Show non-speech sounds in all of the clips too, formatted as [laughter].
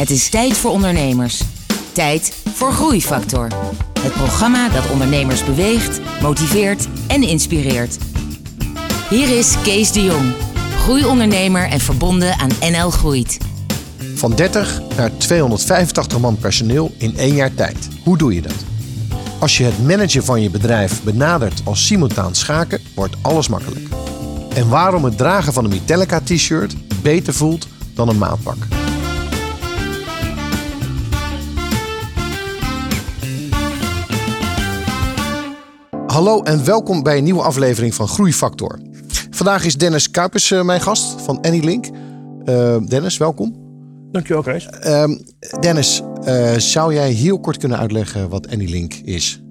Het is tijd voor ondernemers. Tijd voor Groeifactor. Het programma dat ondernemers beweegt, motiveert en inspireert. Hier is Kees de Jong, groeiondernemer en verbonden aan NL Groeit. Van 30 naar 285 man personeel in één jaar tijd. Hoe doe je dat? Als je het managen van je bedrijf benadert als simultaan schaken, wordt alles makkelijk. En waarom het dragen van een Metallica t-shirt beter voelt dan een maatpak. Hallo en welkom bij een nieuwe aflevering van Groeifactor. Vandaag is Dennis Kuipers uh, mijn gast van Anylink. Uh, Dennis, welkom. Dankjewel, Kees. Uh, Dennis, uh, zou jij heel kort kunnen uitleggen wat Anylink is?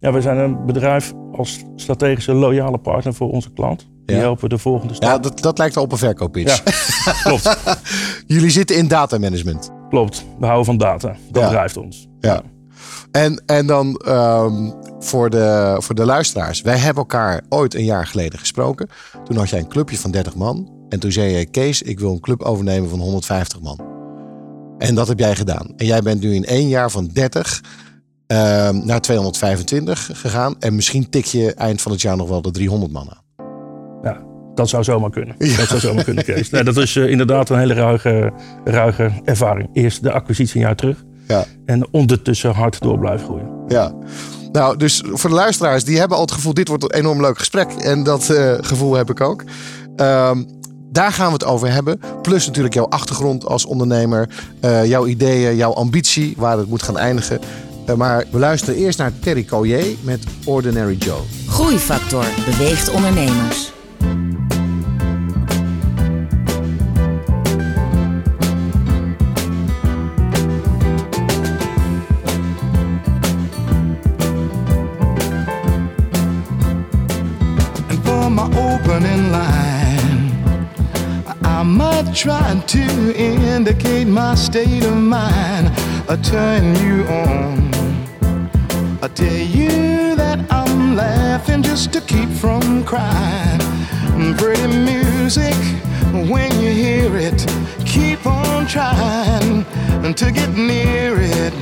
Ja, we zijn een bedrijf als strategische loyale partner voor onze klant. Die Ja. helpen de volgende stap. Ja, dat, dat lijkt wel op een verkooppitch. Ja, [laughs] klopt. [laughs] Jullie zitten in datamanagement. klopt. We houden van data. Dat Ja. drijft ons. Ja. En, en dan ehm, voor, de, voor de luisteraars. Wij hebben elkaar ooit een jaar geleden gesproken. Toen had jij een clubje van 30 man. En toen zei je, Kees, ik wil een club overnemen van 150 man. En dat heb jij gedaan. En jij bent nu in één jaar van 30 ehm, naar 225 gegaan. En misschien tik je eind van het jaar nog wel de 300 man aan. Ja, dat zou zomaar kunnen. Dat zou zomaar kunnen, Kees. Nee, dat is eh, inderdaad een hele ruige, ruige ervaring. Eerst de acquisitie een jaar terug. Ja. En ondertussen hard door blijven groeien. Ja. Nou, dus voor de luisteraars, die hebben al het gevoel, dit wordt een enorm leuk gesprek. En dat eh, gevoel heb ik ook. Ehm, daar gaan we het over hebben. Plus natuurlijk jouw achtergrond als ondernemer. eh, jouw ideeën, jouw ambitie, waar het moet gaan eindigen. Eh, maar we luisteren eerst naar Terry Collier met Ordinary Joe. Groeifactor beweegt ondernemers. Might try to indicate my state of mind. I turn you on. I tell you that I'm laughing just to keep from crying. Pretty music, when you hear it, keep on trying to get near it.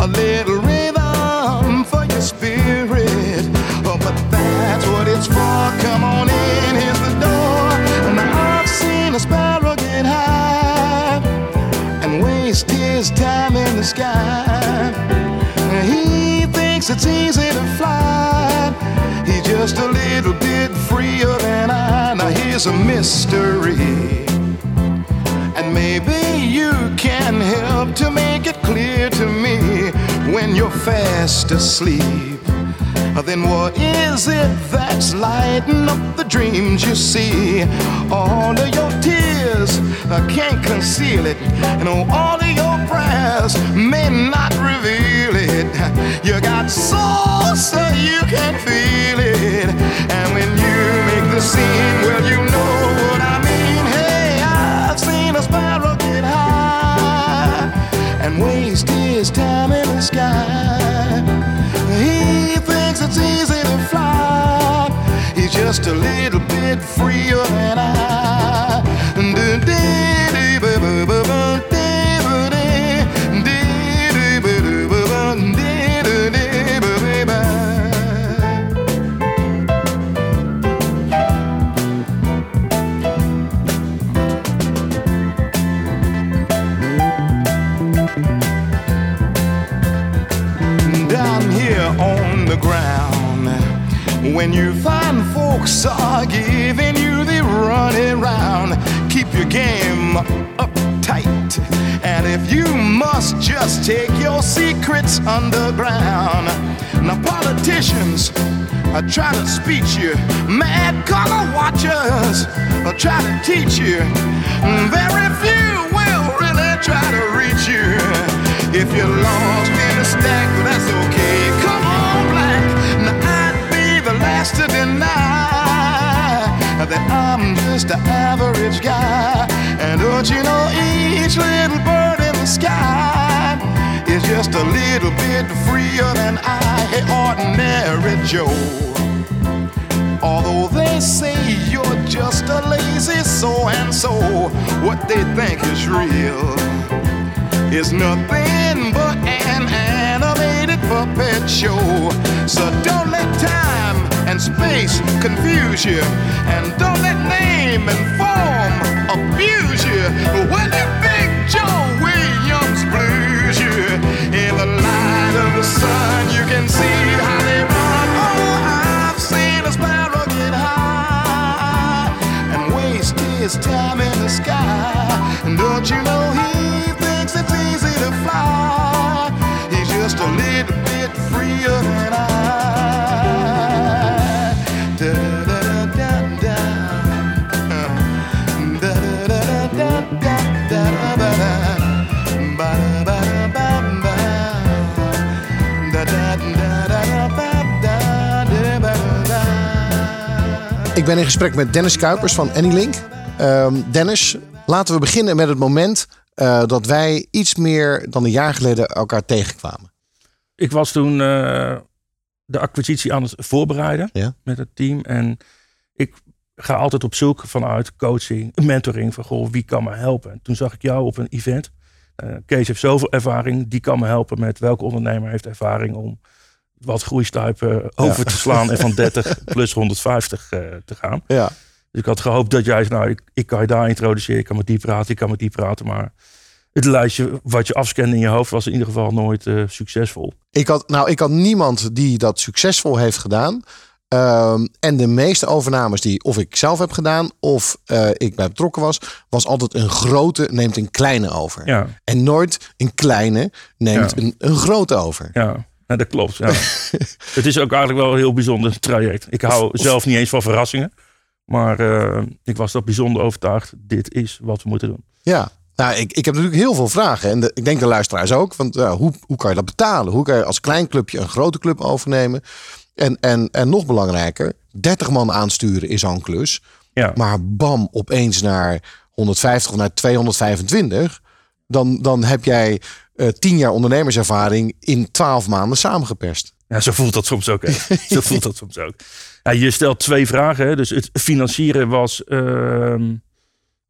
A little rhythm for your spirit. Oh, but that's what it's for. Come on in, here's the his time in the sky. He thinks it's easy to fly. He's just a little bit freer than I. Now here's a mystery. And maybe you can help to make it clear to me when you're fast asleep. Then what is it that's lighting up the dreams you see? All of your tears uh, can't conceal it, and all prayers may not reveal it. You got soul, so you can feel it, and when you make the scene, well, you know what I mean. Hey, I've seen a sparrow get high and waste his time in the sky. He thinks it's easy to fly. He's just a little bit freer than I. down you find folks are giving you the running round, keep your game up tight. And if you must just take your secrets underground. Now, politicians I try to speech you, mad color watchers I try to teach you. Very few will really try to reach you. If you're lost in the stack, that's okay. To deny that I'm just an average guy. And don't you know each little bird in the sky is just a little bit freer than I, hey, ordinary Joe. Although they say you're just a lazy so and so, what they think is real. is nothing but an animated puppet show. So don't let time and space confuse you, and don't let name and form abuse you. When you think Joe Williams blues you, in the light of the sun, you can see how they run. Oh, I've seen a sparrow get high and waste his time in the sky. And don't you know he thinks it's easy to fly? He's just a little bit freer than I. Ik ben in gesprek met Dennis Kuipers van Anylink. Ehm Dennis, laten we beginnen met het moment eh, dat wij iets meer dan een jaar geleden elkaar tegenkwamen. Ik was toen eh, de acquisitie aan het voorbereiden Ja. met het team. En ik ga altijd op zoek vanuit coaching, mentoring. Van goh, wie kan me helpen? En toen zag ik jou op een event. Eh, Kees heeft zoveel ervaring. Die kan me helpen met welke ondernemer heeft ervaring om wat groeistuipen over te slaan. En van [laughs] 30 plus 150 eh, te gaan. Ja. Dus ik had gehoopt dat jij nou, ik, ik kan je daar introduceren. Ik kan met die praten, ik kan met die praten. Maar het lijstje wat je afscande in je hoofd was in ieder geval nooit eh, succesvol. Ik had, nou, ik had niemand die dat succesvol heeft gedaan. Ehm, en de meeste overnames die of ik zelf heb gedaan of eh, ik bij betrokken was, was altijd een grote neemt een kleine over. Ja, En nooit een kleine neemt Ja. een, een grote over. ja. Nou, dat klopt. Ja. [laughs] het is ook eigenlijk wel een heel bijzonder traject. Ik hou zelf niet eens van verrassingen. Maar eh, ik was toch bijzonder overtuigd. Dit is wat we moeten doen. Ja. Nou, ik, ik heb natuurlijk heel veel vragen. En de, ik denk de luisteraars ook. Want ja, hoe, hoe kan je dat betalen? Hoe kan je als klein clubje een grote club overnemen? En, en, en nog belangrijker, 30 man aansturen is al een klus. Ja, Maar bam, opeens naar 150 of naar 225. Dan, dan heb jij eh 10 jaar ondernemerservaring in 12 maanden samengeperst. ja zo voelt dat soms ook. Hè. zo voelt dat soms ook. Ja, je stelt twee vragen. Hè. Dus het financieren was ehm,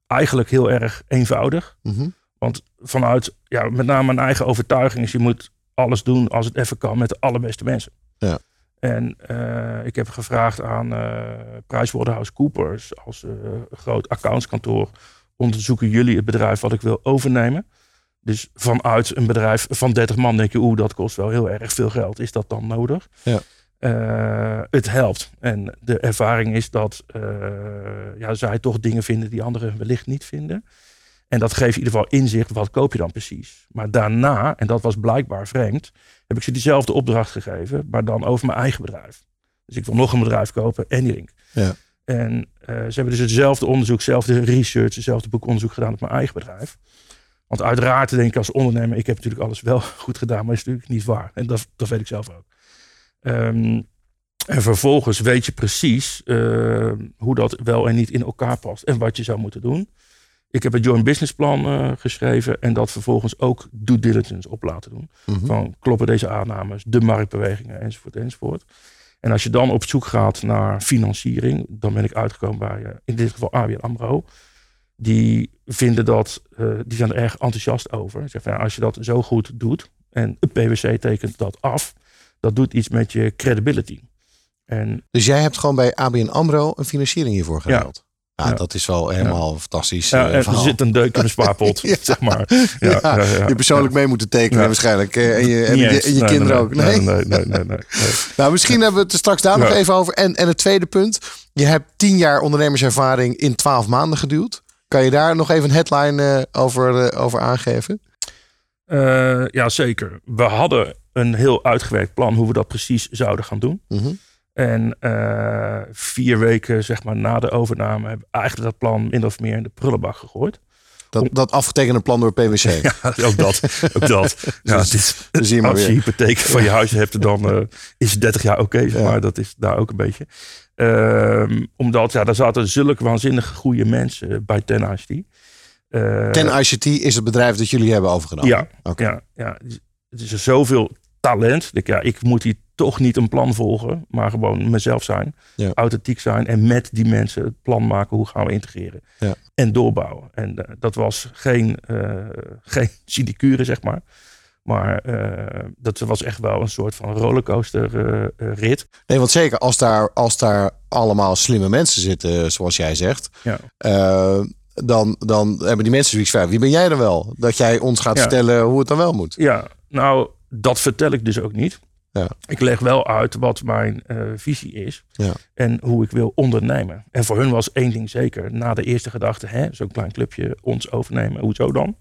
eigenlijk heel erg eenvoudig. Mhm. Want vanuit ja, met name mijn eigen overtuiging is je moet alles doen als het even kan met de allerbeste mensen. Ja. En eh, ik heb gevraagd aan eh PricewaterhouseCoopers als groot accountskantoor onderzoeken jullie het bedrijf wat ik wil overnemen. Dus vanuit een bedrijf van 30 man denk je, oeh, dat kost wel heel erg veel geld. Is dat dan nodig? Ja. Eh, het helpt. En de ervaring is dat eh, ja, zij toch dingen vinden die anderen wellicht niet vinden. En dat geeft in ieder geval inzicht, wat koop je dan precies? Maar daarna, en dat was blijkbaar vreemd, heb ik ze diezelfde opdracht gegeven, maar dan over mijn eigen bedrijf. Dus ik wil nog een bedrijf kopen, Anylink. Ja. En eh, ze hebben dus hetzelfde onderzoek, hetzelfde research, hetzelfde boekonderzoek gedaan op mijn eigen bedrijf. Want uiteraard denk ik als ondernemer, ik heb natuurlijk alles wel [laughs] goed gedaan, maar dat is natuurlijk niet waar. En dat, dat weet ik zelf ook. Ehm, en vervolgens weet je precies eh, hoe dat wel en niet in elkaar past en wat je zou moeten doen. Ik heb een joint business plan eh, geschreven en dat vervolgens ook due diligence op laten doen. Mhm. Van kloppen deze aannames, de marktbewegingen enzovoort enzovoort. En als je dan op zoek gaat naar financiering, dan ben ik uitgekomen bij eh, in dit geval ABN AMRO. Die vinden dat, eh, die zijn er erg enthousiast over. Ze zeggen, ja, als je dat zo goed doet en het PwC tekent dat af, dat doet iets met je credibility. En Dus jij hebt gewoon bij ABN AMRO een financiering hiervoor gehaald. Ja, Ja. dat is wel helemaal fantastisch ja, eh, er verhaal. zit een deuk in de spaarpot, [laughs] zeg maar. Ja, je persoonlijk mee moeten tekenen waarschijnlijk. eh, En je, en je, en je Nee, kinderen nee, ook. Nee, Nee? nee, nee, nee. [laughs] Nou, misschien hebben we het er straks daar nog even over. En, en het tweede punt. Je hebt tien jaar ondernemerservaring in twaalf maanden geduwd. Kan je daar nog even een headline eh, over, over aangeven? Eh, ja, zeker. We hadden een heel uitgewerkt plan hoe we dat precies zouden gaan doen. Mhm. En eh, vier weken zeg maar, na de overname hebben we eigenlijk dat plan min of meer in de prullenbak gegooid. Dat, dat afgetekende plan door PwC. [laughs] Ja, ook dat. Ook dat. [laughs] Ja, het is, maar als je hypotheek van je huis hebt, dan [laughs] eh, is het 30 jaar oké. zeg Ja. maar dat is daar ook een beetje. Ehm, omdat ja, daar zaten zulke waanzinnig goede mensen bij Ten ICT. Eh, Ten ICT is het bedrijf dat jullie hebben overgenomen. Ja, ja, ja. Het is er zoveel talent. Ik, ja, ik moet die toch niet een plan volgen, maar gewoon mezelf zijn. Ja. Authentiek zijn en met die mensen het plan maken hoe gaan we integreren. Ja. En doorbouwen. En eh, dat was geen, eh [laughs] geen sinecure, zeg maar. Maar eh, dat was echt wel een soort van rollercoaster rit. Nee, want zeker als daar, als daar allemaal slimme mensen zitten, zoals jij zegt, Ja. dan, dan hebben die mensen zoiets van, wie ben jij dan wel? Dat jij ons gaat Ja. vertellen hoe het dan wel moet. Ja, nou, dat vertel ik dus ook niet. Ja. Ik leg wel uit wat mijn eh, visie is Ja. en hoe ik wil ondernemen. En voor hun was één ding zeker. Na de eerste gedachte, hè, zo'n klein clubje ons overnemen, hoezo dan?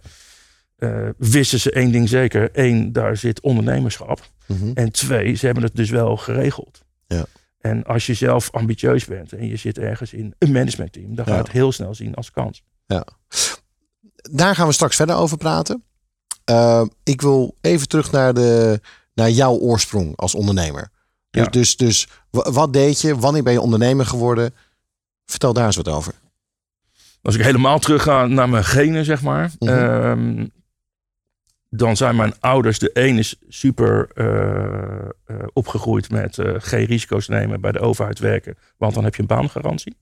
Eh, wisten ze één ding zeker. Eén, daar zit ondernemerschap. Mhm. En twee, ze hebben het dus wel geregeld. Ja. En als je zelf ambitieus bent en je zit ergens in een managementteam, dan ga je Ja. het heel snel zien als kans. Daar gaan we straks verder over praten. Eh, ik wil even terug naar, de, naar jouw oorsprong als ondernemer. Dus, Ja. dus, dus wa- wat deed je? Wanneer ben je ondernemer geworden? Vertel daar eens wat over. Als ik helemaal terug ga naar mijn genen, zeg maar. Mhm. ehm, dan zijn mijn ouders, de een is super eh, eh, opgegroeid met eh, geen risico's nemen, bij de overheid werken, want dan heb je een baangarantie.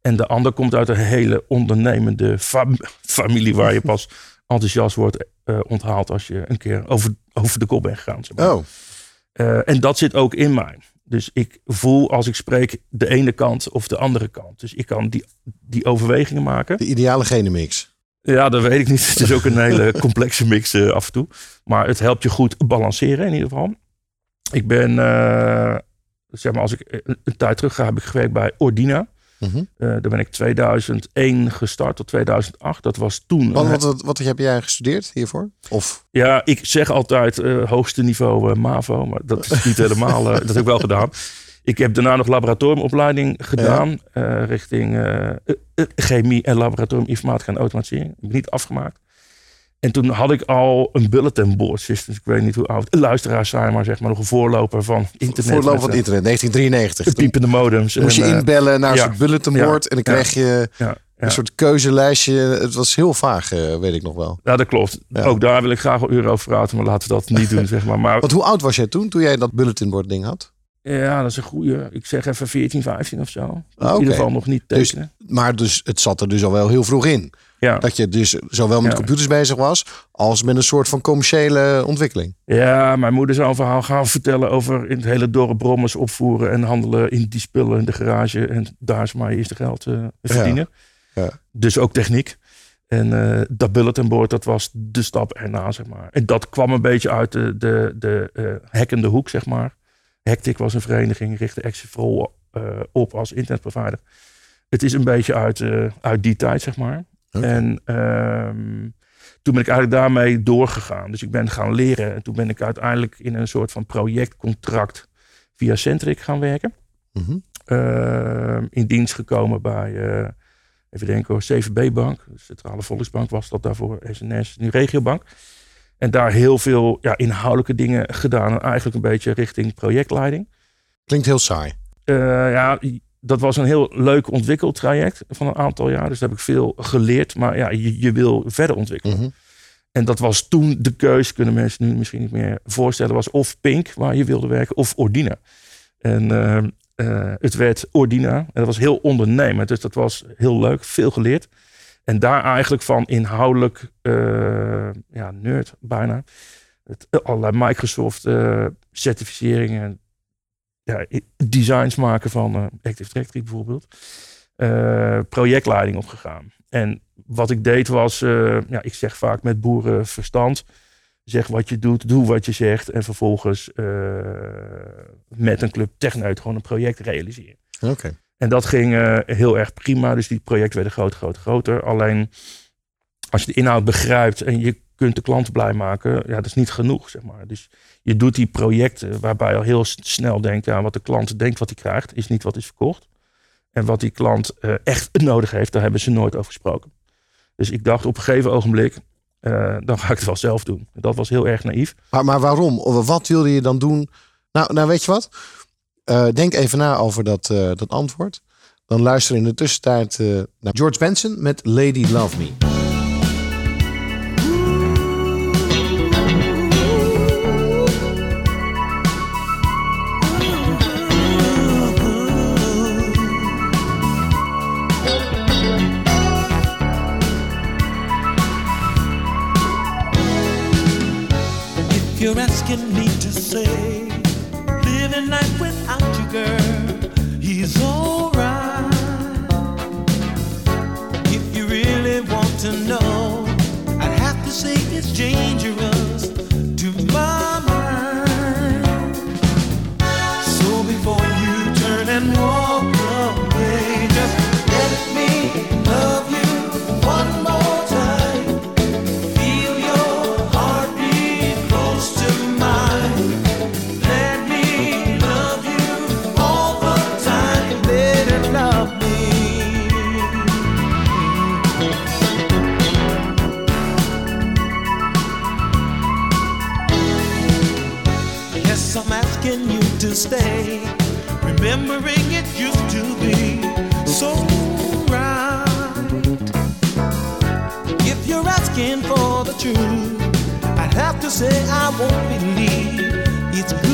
En de ander komt uit een hele ondernemende fam- [laughs] familie waar je pas enthousiast wordt eh, onthaald als je een keer over, over de kop bent gegaan. Zeg maar. Oh, Eh, en dat zit ook in mij. Dus ik voel als ik spreek de ene kant of de andere kant. Dus ik kan die, die overwegingen maken. de ideale genenmix. Ja, dat weet ik niet. [laughs] Het is ook een hele complexe mix eh, af en toe. Maar het helpt je goed balanceren in ieder geval. Ik ben, zeg maar, als ik een tijd terug ga, heb ik gewerkt bij Ordina. Mhm. Eh, daar ben ik 2001 gestart tot 2008. Dat was toen. Wat, wat, wat, wat heb jij gestudeerd hiervoor? Of ja, ik zeg altijd eh, hoogste niveau eh, MAVO, maar dat is niet [laughs] helemaal. eh, dat heb ik wel gedaan. Ik heb daarna nog laboratoriumopleiding gedaan eh, richting chemie en laboratorium informatica en automatisering. Ik ben niet afgemaakt. En toen had ik al een bulletin board systems. Ik weet niet hoe oud. Luisteraars zijn, maar zeg maar nog een voorloper van internet. voorloop met, van eh, internet, 1993. Toen Piepende modems. moest je en, eh, inbellen naar een ja. soort bulletinboard en dan kreeg je ja, een soort keuzelijstje. Het was heel vaag, eh, weet ik nog wel. ja, dat klopt. Ja. Ook daar wil ik graag wel uren over praten, maar laten we dat niet doen, zeg maar. Maar Want hoe oud was jij toen, toen jij dat bulletinboard ding had? Ja, dat is een goede. Ik zeg even 14, 15 of zo. In Ah, oké. ieder geval nog niet Dus- tekenen. Maar dus, het zat er dus al wel heel vroeg in. Ja. Dat je dus zowel met Ja. computers bezig was, als met een soort van commerciële ontwikkeling. ja, mijn moeder zou een verhaal gaan vertellen over in het hele dorp brommers opvoeren en handelen in die spullen in de garage. En daar is maar eerste geld eh, verdienen. Ja. Dus ook techniek. En eh, dat bulletin board, dat was de stap erna, zeg maar. En dat kwam een beetje uit de, de, de eh, hackende hoek, zeg maar. Hectic was een vereniging, richtte Exifrol eh op als internetprovider. Het is een beetje uit, eh, uit die tijd, zeg maar. En ehm, toen ben ik eigenlijk daarmee doorgegaan. Dus ik ben gaan leren. En toen ben ik uiteindelijk in een soort van projectcontract via Centric gaan werken. Mhm. Ehm, in dienst gekomen bij, eh, even denken hoor, CVB-bank. De Centrale Volksbank was dat daarvoor, SNS, nu Regiobank. En daar heel veel ja, inhoudelijke dingen gedaan. En eigenlijk een beetje richting projectleiding. Klinkt heel saai. Eh, ja, dat was een heel leuk ontwikkeltraject van een aantal jaar. Dus daar heb ik veel geleerd. Maar ja, je, je wil verder ontwikkelen. Mhm. En dat was toen de keus, kunnen mensen nu misschien niet meer voorstellen, was of Pink, waar je wilde werken, of Ordina. En ehm, eh, het werd Ordina. En dat was heel ondernemend. Dus dat was heel leuk, veel geleerd. En daar eigenlijk van inhoudelijk, eh, ja, nerd bijna. Het, allerlei Microsoft eh, certificeringen. Ja, designs maken van eh, Active Directory bijvoorbeeld. Eh, projectleiding opgegaan. En wat ik deed was, eh, ja, ik zeg vaak met boerenverstand. Zeg wat je doet, doe wat je zegt. En vervolgens met een club techneut gewoon een project realiseren. Oké. En dat ging heel erg prima. Dus die projecten werden groter, groter, groter. Alleen als je de inhoud begrijpt en je kunt de klant blij maken, ja, dat is niet genoeg, zeg maar. Dus je doet die projecten waarbij je al heel snel denkt, ja, wat de klant denkt wat hij krijgt, is niet wat is verkocht. En wat die klant eh, echt nodig heeft, daar hebben ze nooit over gesproken. Dus ik dacht op een gegeven ogenblik, eh, dan ga ik het wel zelf doen. Dat was heel erg naïef. Maar, maar waarom? Wat wilde je dan doen? Nou, nou weet je wat? Eh, denk even na over dat, dat antwoord. Dan luister in de tussentijd naar George Benson met Lady Love Me. To know, I'd have to say it's dangerous stay. Remembering it used to be so right. If you're asking for the truth, I'd have to say I won't believe it's good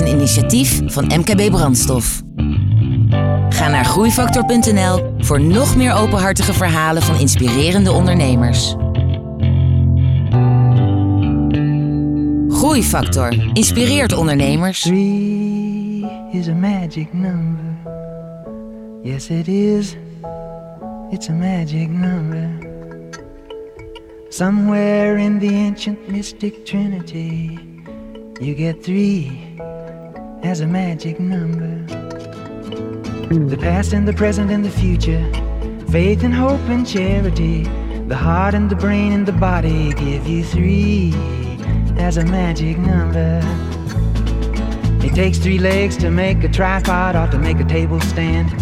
een initiatief van MKB Brandstof. Ga naar groeifactor.nl voor nog meer openhartige verhalen van inspirerende ondernemers. Groeifactor inspireert ondernemers. Three is a magic number. Yes, it is. It's a magic number. Somewhere in the ancient mystic trinity, you get three as a magic number. The past and the present and the future, faith and hope and charity, the heart and the brain and the body give you three as a magic number. It takes three legs to make a tripod or to make a table stand.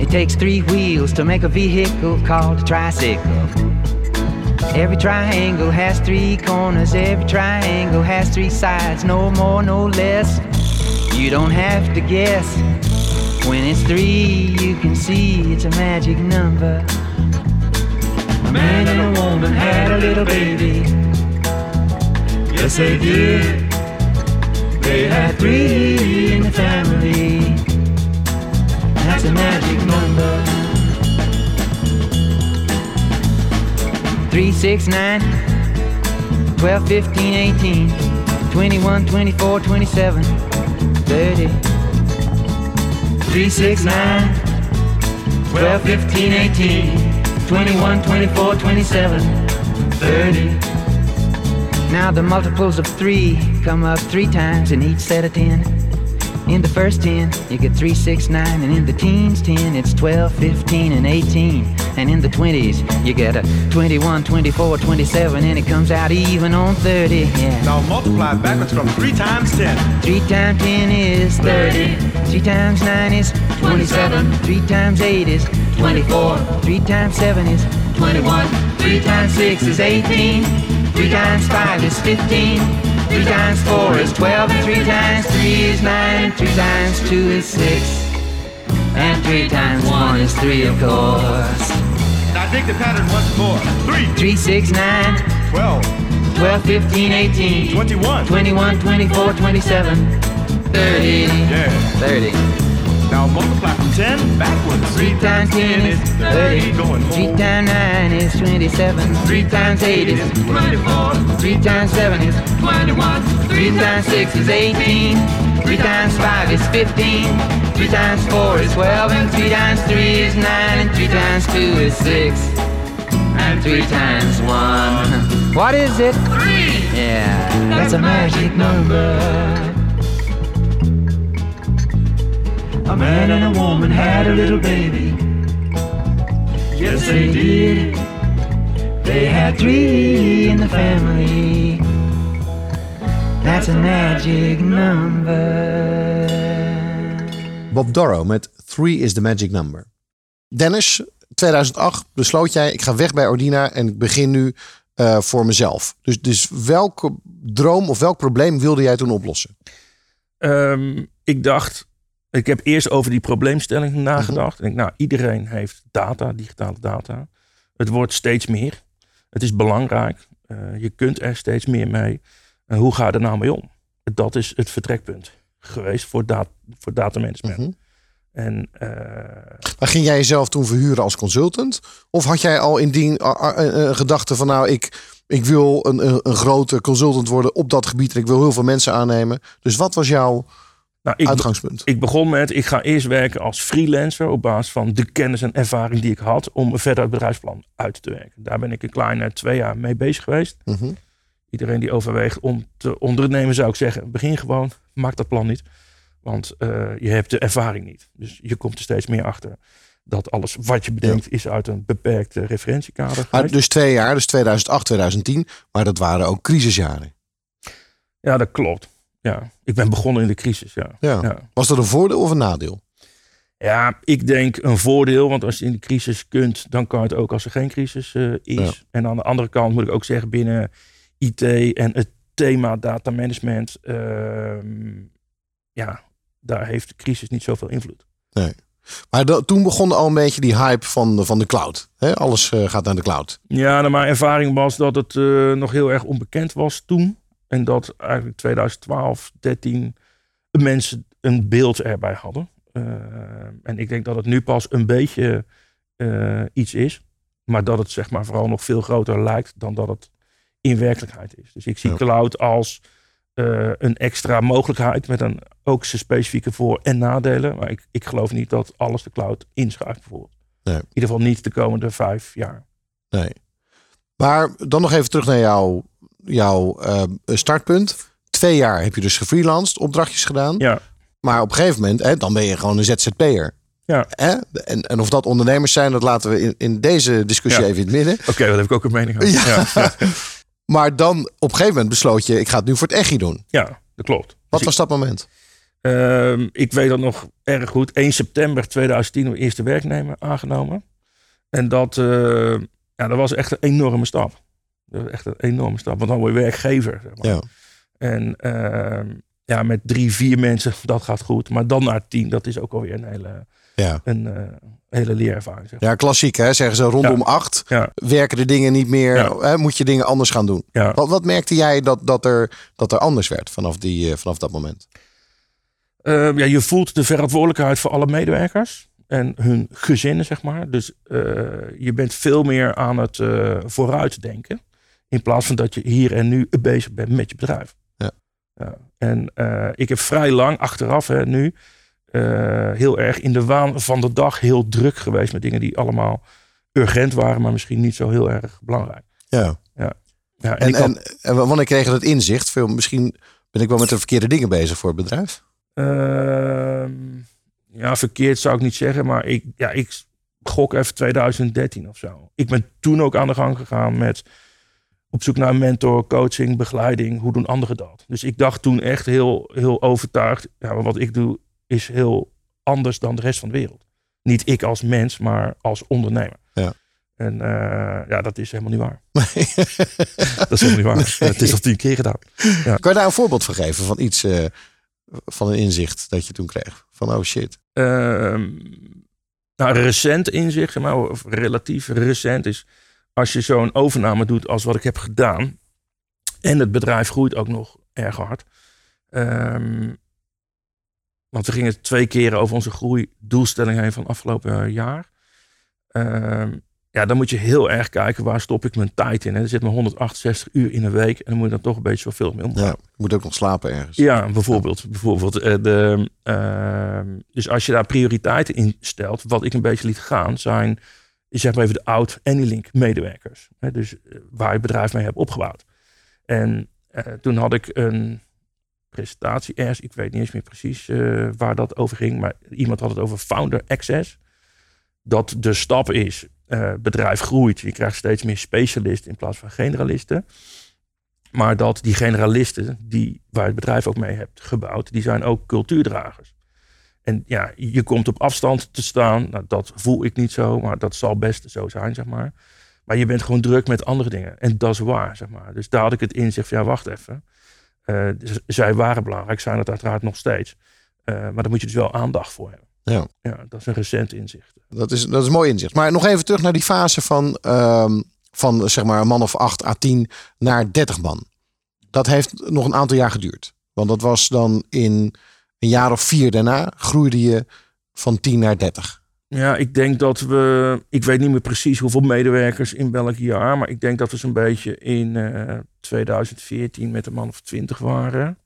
It takes three wheels to make a vehicle called a tricycle. Every triangle has three corners, every triangle has three sides, no more, no less. You don't have to guess. When it's three, you can see it's a magic number. A man and a woman had a little baby. Yes, they did. They had three in the family. That's a magic number. Three, six, nine, 12, 15, 18, 21, 24, 27, 30, 3, 6, 9, 12, 15, 18, 21, 24, 27, 30. Now the multiples of 3 come up 3 times in each set of 10. In the first 10, you get 3, 6, 9, and in the teens 10, it's 12, 15, and 18. And in the 20s, you get a 21, 24, 27, and it comes out even on 30. Yeah. Now multiply backwards from 3 times 10. 3 times 10 is 30. 3 times 9 is 27. 3 times 8 is 24. 3 times 7 is 21. 3 times 6 is 18. 3 times 5 is 15. 3 times 4 is 12. And 3 times 3 is 9. 3 times 2 is 6. And 3 times 1 is 3, of course. Now dig the pattern once more. Three. Three, six, nine. Twelve. Twelve, fifteen, eighteen. Twenty-one. Twenty-one, twenty-four, twenty-seven. Thirty. Yeah. Thirty. Now multiply from ten backwards. Three times ten is thirty. Three times nine is twenty-seven. Three times eight is twenty-four. Three times seven is twenty-one. Three times six is eighteen. Three times five is fifteen. 3 times 4 is 12. And 3 times 3 is 9. And 3 times 2 is 6. And 3 times 1. [laughs] What is it? 3. Yeah, that's a magic number. A man and a woman had a little baby. Yes, they did. They had three in the family. That's a magic number. Bob Dorrow met Three is the Magic Number. Dennis, 2008 besloot jij, ik ga weg bij Ordina en ik begin nu eh, voor mezelf. Dus, dus welke droom of welk probleem wilde jij toen oplossen? Ehm, ik dacht, ik heb eerst over die probleemstelling nagedacht. Ik denk, nou, iedereen heeft data, digitale data. Het wordt steeds meer. Het is belangrijk. Eh, je kunt er steeds meer mee. En hoe ga je er nou mee om? Dat is het vertrekpunt geweest voor, dat, voor data management. Mhm. En eh, Maar ging jij jezelf toen verhuren als consultant? Of had jij al in die gedachte van nou, ik, ik wil een, een, een grote consultant worden op dat gebied en ik wil heel veel mensen aannemen. Dus wat was jouw nou, ik, uitgangspunt? ik begon met, ik ga eerst werken als freelancer op basis van de kennis en ervaring die ik had om verder het bedrijfsplan uit te werken. Daar ben ik een kleine twee jaar mee bezig geweest. Mhm. Iedereen die overweegt om te ondernemen zou ik zeggen, begin gewoon, maak dat plan niet. Want eh, je hebt de ervaring niet. Dus je komt er steeds meer achter dat alles wat je bedenkt is uit een beperkte referentiekader. Maar geweest. dus twee jaar, dus 2008, 2010. Maar dat waren ook crisisjaren. Ja, dat klopt. Ja, ik ben begonnen in de crisis. Ja. Ja. Ja. Was dat een voordeel of een nadeel? Ja, ik denk een voordeel, want als je in de crisis kunt, dan kan het ook als er geen crisis eh, is. Ja. En aan de andere kant moet ik ook zeggen, binnen IT en het thema data management, ehm, ja, daar heeft de crisis niet zoveel invloed. Maar da- toen begon al een beetje die hype van de, van de cloud. Hè? Alles eh, gaat naar de cloud. Ja, nou, mijn ervaring was dat het eh, nog heel erg onbekend was toen. En dat eigenlijk 2012, 13 mensen een beeld erbij hadden. Eh, en ik denk dat het nu pas een beetje eh, iets is. Maar dat het zeg maar vooral nog veel groter lijkt dan dat het in werkelijkheid is. Dus ik zie Ja. cloud als eh, een extra mogelijkheid met een ook zijn specifieke voor- en nadelen. Maar ik, ik geloof niet dat alles de cloud inschuift bijvoorbeeld. Nee. In ieder geval niet de komende vijf jaar. Nee. Maar dan nog even terug naar jouw, jouw eh, startpunt. Twee jaar heb je dus gefreelanced, opdrachtjes gedaan. Ja. Maar op een gegeven moment, hè, dan ben je gewoon een ZZP'er. Ja. Hè? En, en of dat ondernemers zijn, dat laten we in, in deze discussie Ja. even in het midden. Oké, daar heb ik ook een mening over. Ja. [laughs] [laughs] Maar dan op een gegeven moment besloot je, ik ga het nu voor het echi doen. Ja, dat klopt. Wat Dus was dat moment? ik, ehm, ik weet dat nog erg goed. 1 september 2010 mijn eerste werknemer aangenomen. En dat, eh, ja, dat was echt een enorme stap. Dat was echt een enorme stap. Want dan word je werkgever. Zeg maar. Ja. En ehm, ja, met drie, vier mensen, [laughs] dat gaat goed. Maar dan naar tien, dat is ook alweer een hele, Ja. een, eh, hele leerervaring. Zeg maar. ja, klassiek hè, zeggen ze rondom Ja. acht. Ja, Werken de dingen niet meer, Ja. hè, moet je dingen anders gaan doen. Wat, wat merkte jij dat, dat, er, dat er anders werd vanaf, die, eh, vanaf dat moment? Eh, ja, je voelt de verantwoordelijkheid voor alle medewerkers en hun gezinnen, zeg maar. Dus eh, je bent veel meer aan het eh, vooruitdenken. In plaats van dat je hier en nu bezig bent met je bedrijf. Ja. Ja. En ik heb vrij lang achteraf hè, nu eh, heel erg in de waan van de dag heel druk geweest met dingen die allemaal urgent waren, maar misschien niet zo heel erg belangrijk. Ja. Ja, en En, ik had- en, en wanneer kreeg je dat inzicht? Veel, misschien ben ik wel met de verkeerde dingen bezig voor het bedrijf. Ehm, ja, verkeerd zou ik niet zeggen, maar ik, ja, ik gok even 2013 of zo. Ik ben toen ook aan de gang gegaan met op zoek naar een mentor, coaching, begeleiding. Hoe doen anderen dat? Dus ik dacht toen echt heel, heel overtuigd, ja, maar wat ik doe is heel anders dan de rest van de wereld. Niet ik als mens, maar als ondernemer. Ja. En eh, ja, dat is helemaal niet waar. [laughs] Dat is helemaal niet waar. Het is al tien keer gedaan. Kan je daar een voorbeeld van geven van iets, eh, van een inzicht dat je toen kreeg? Van oh shit. Nou, recent inzicht, maar, of relatief recent is als je zo'n overname doet als wat ik heb gedaan. En het bedrijf groeit ook nog erg hard. Ehm, want we gingen twee keren over onze groeidoelstelling heen van afgelopen jaar. Ehm, ja, dan moet je heel erg kijken waar stop ik mijn tijd in. Hè. Er zit maar 168 uur in een week en dan moet je dan toch een beetje zoveel mee omgaan. Ja, je moet ook nog slapen ergens. Ja, bijvoorbeeld. bijvoorbeeld eh, de, ehm, dus als je daar prioriteiten in stelt, wat ik een beetje liet gaan, zijn zeg maar even de oud Anylink medewerkers. Hè, dus eh, waar je het bedrijf mee hebt opgebouwd. En eh, toen had ik een presentatie ergens, ik weet niet eens meer precies eh, waar dat over ging, maar iemand had het over founder access. Dat de stap is, eh, bedrijf groeit, je krijgt steeds meer specialisten in plaats van generalisten. Maar dat die generalisten, die, waar het bedrijf ook mee hebt gebouwd, die zijn ook cultuurdragers. En ja, je komt op afstand te staan. Nou, dat voel ik niet zo, maar dat zal best zo zijn, zeg maar. Maar je bent gewoon druk met andere dingen. En dat is waar, zeg maar. Dus daar had ik het inzicht van, ja, wacht even. Eh, zij waren belangrijk, zijn het uiteraard nog steeds. Eh, maar daar moet je dus wel aandacht voor hebben. Ja. Ja, dat is een recent inzicht. Dat is, dat is een mooi inzicht. Maar nog even terug naar die fase van, ehm, van zeg maar een man of 8 à 10 naar 30 man. Dat heeft nog een aantal jaar geduurd. Want dat was dan in een jaar of vier daarna groeide je van 10 naar 30. Ja, ik denk dat we. Ik weet niet meer precies hoeveel medewerkers in welk jaar. Maar ik denk dat we zo'n beetje in eh, 2014 met een man of 20 waren.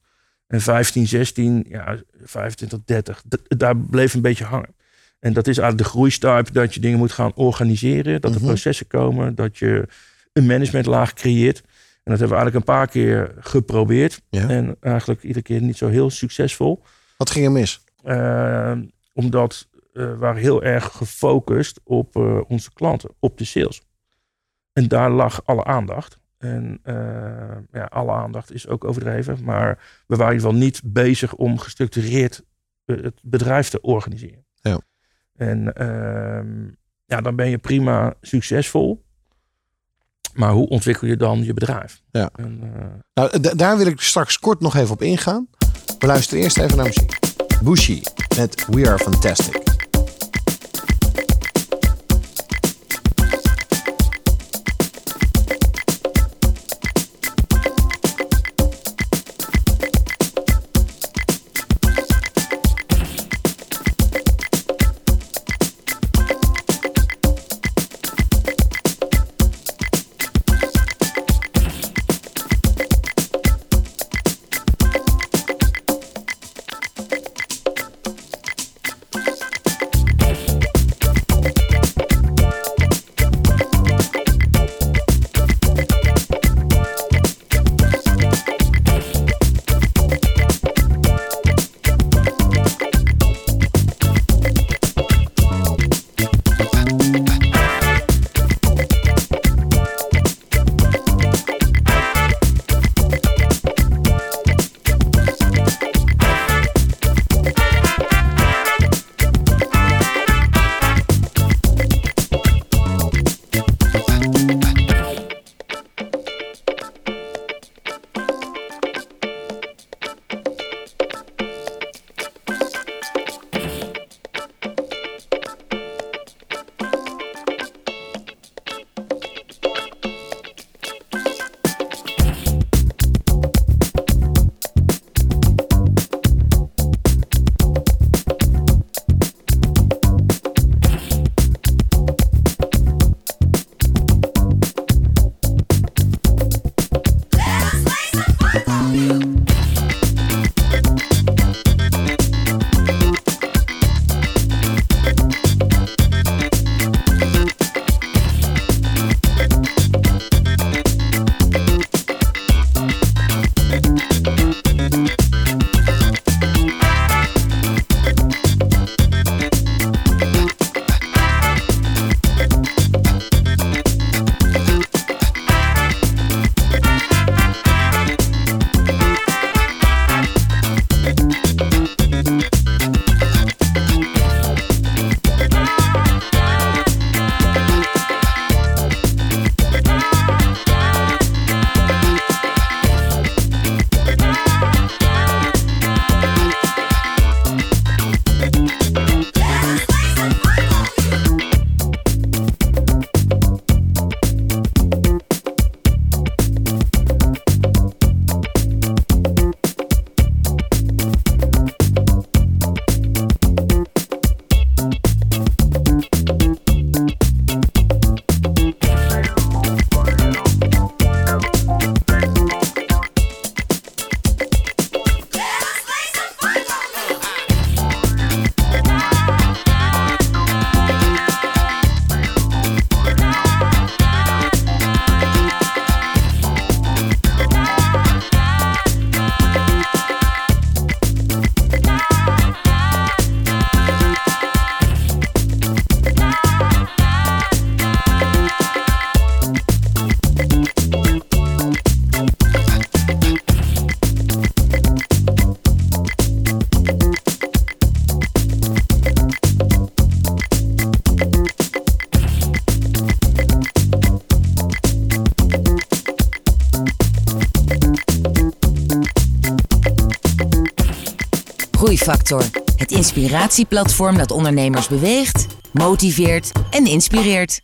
En 15, 16, ja, 25, 30. D- daar bleef een beetje hangen. En dat is eigenlijk de groeistuip dat je dingen moet gaan organiseren. Dat er Mhm. processen komen. Dat je een managementlaag creëert. En dat hebben we eigenlijk een paar keer geprobeerd. Ja. En eigenlijk iedere keer niet zo heel succesvol. Wat ging er mis? Eh, omdat we waren heel erg gefocust op eh, onze klanten, op de sales. En daar lag alle aandacht. En eh, ja, alle aandacht is ook overdreven. Maar we waren in ieder geval niet bezig om gestructureerd het bedrijf te organiseren. Ja. En ehm, ja, dan ben je prima succesvol. Maar hoe ontwikkel je dan je bedrijf? Ja. En, Nou, daar wil ik straks kort nog even op ingaan. We luisteren eerst even naar muziek. Bushi met We Are Fantastic. inspiratieplatform dat ondernemers beweegt, motiveert en inspireert.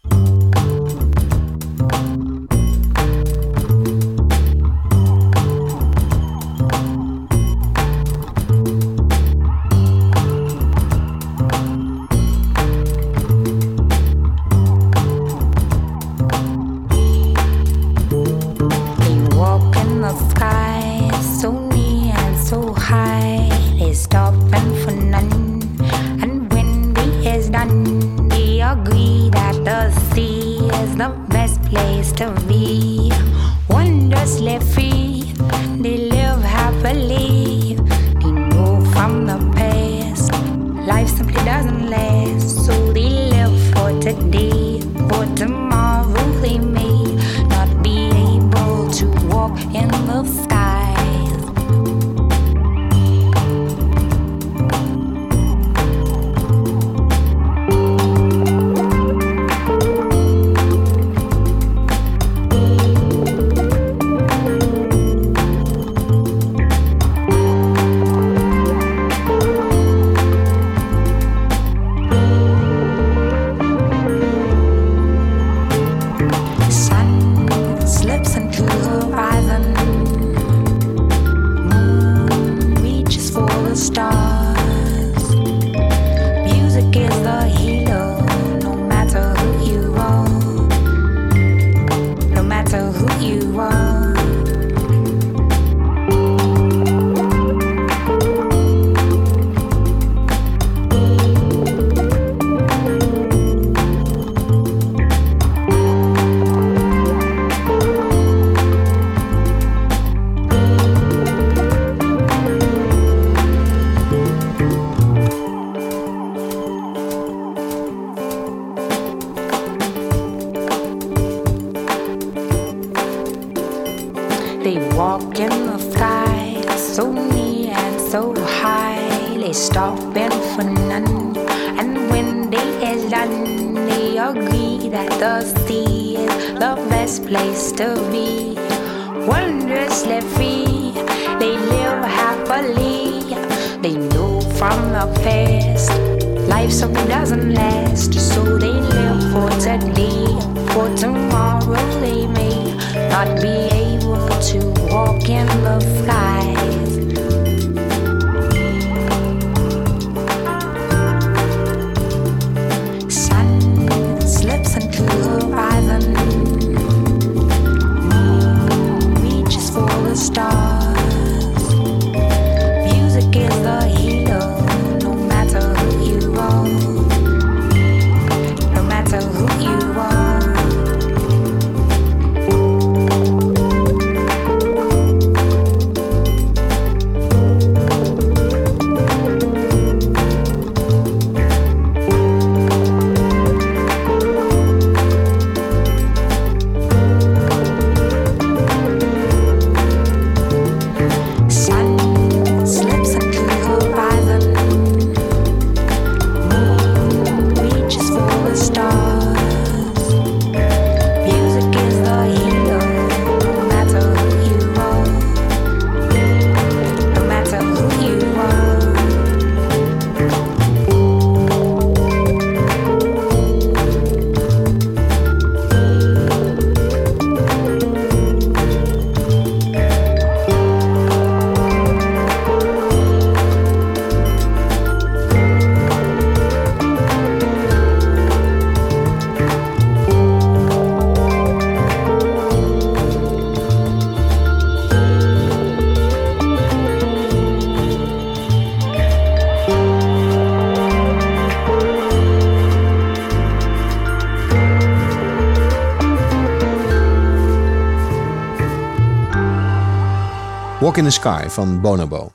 In de Sky van Bonobo.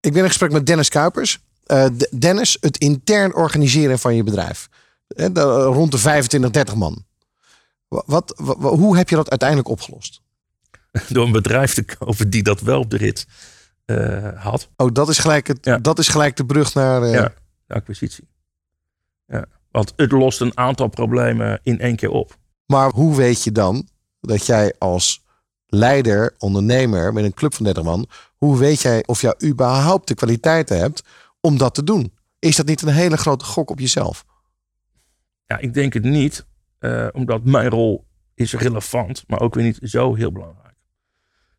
Ik ben in gesprek met Dennis Kuipers. Eh, Dennis, het intern organiseren van je bedrijf. He, de, rond de 25, 30 man. Wat, hoe heb je dat uiteindelijk opgelost? [laughs] Door een bedrijf te kopen die dat wel op de rit eh, had. Oh, dat is gelijk, het, dat is gelijk de brug naar. De acquisitie. Ja. Want het lost een aantal problemen in één keer op. Maar hoe weet je dan dat jij als leider, ondernemer met een club van 30 man, hoe weet jij of jij überhaupt de kwaliteiten hebt om dat te doen? Is dat niet een hele grote gok op jezelf? Ja, ik denk het niet. eh, omdat mijn rol is relevant, maar ook weer niet zo heel belangrijk.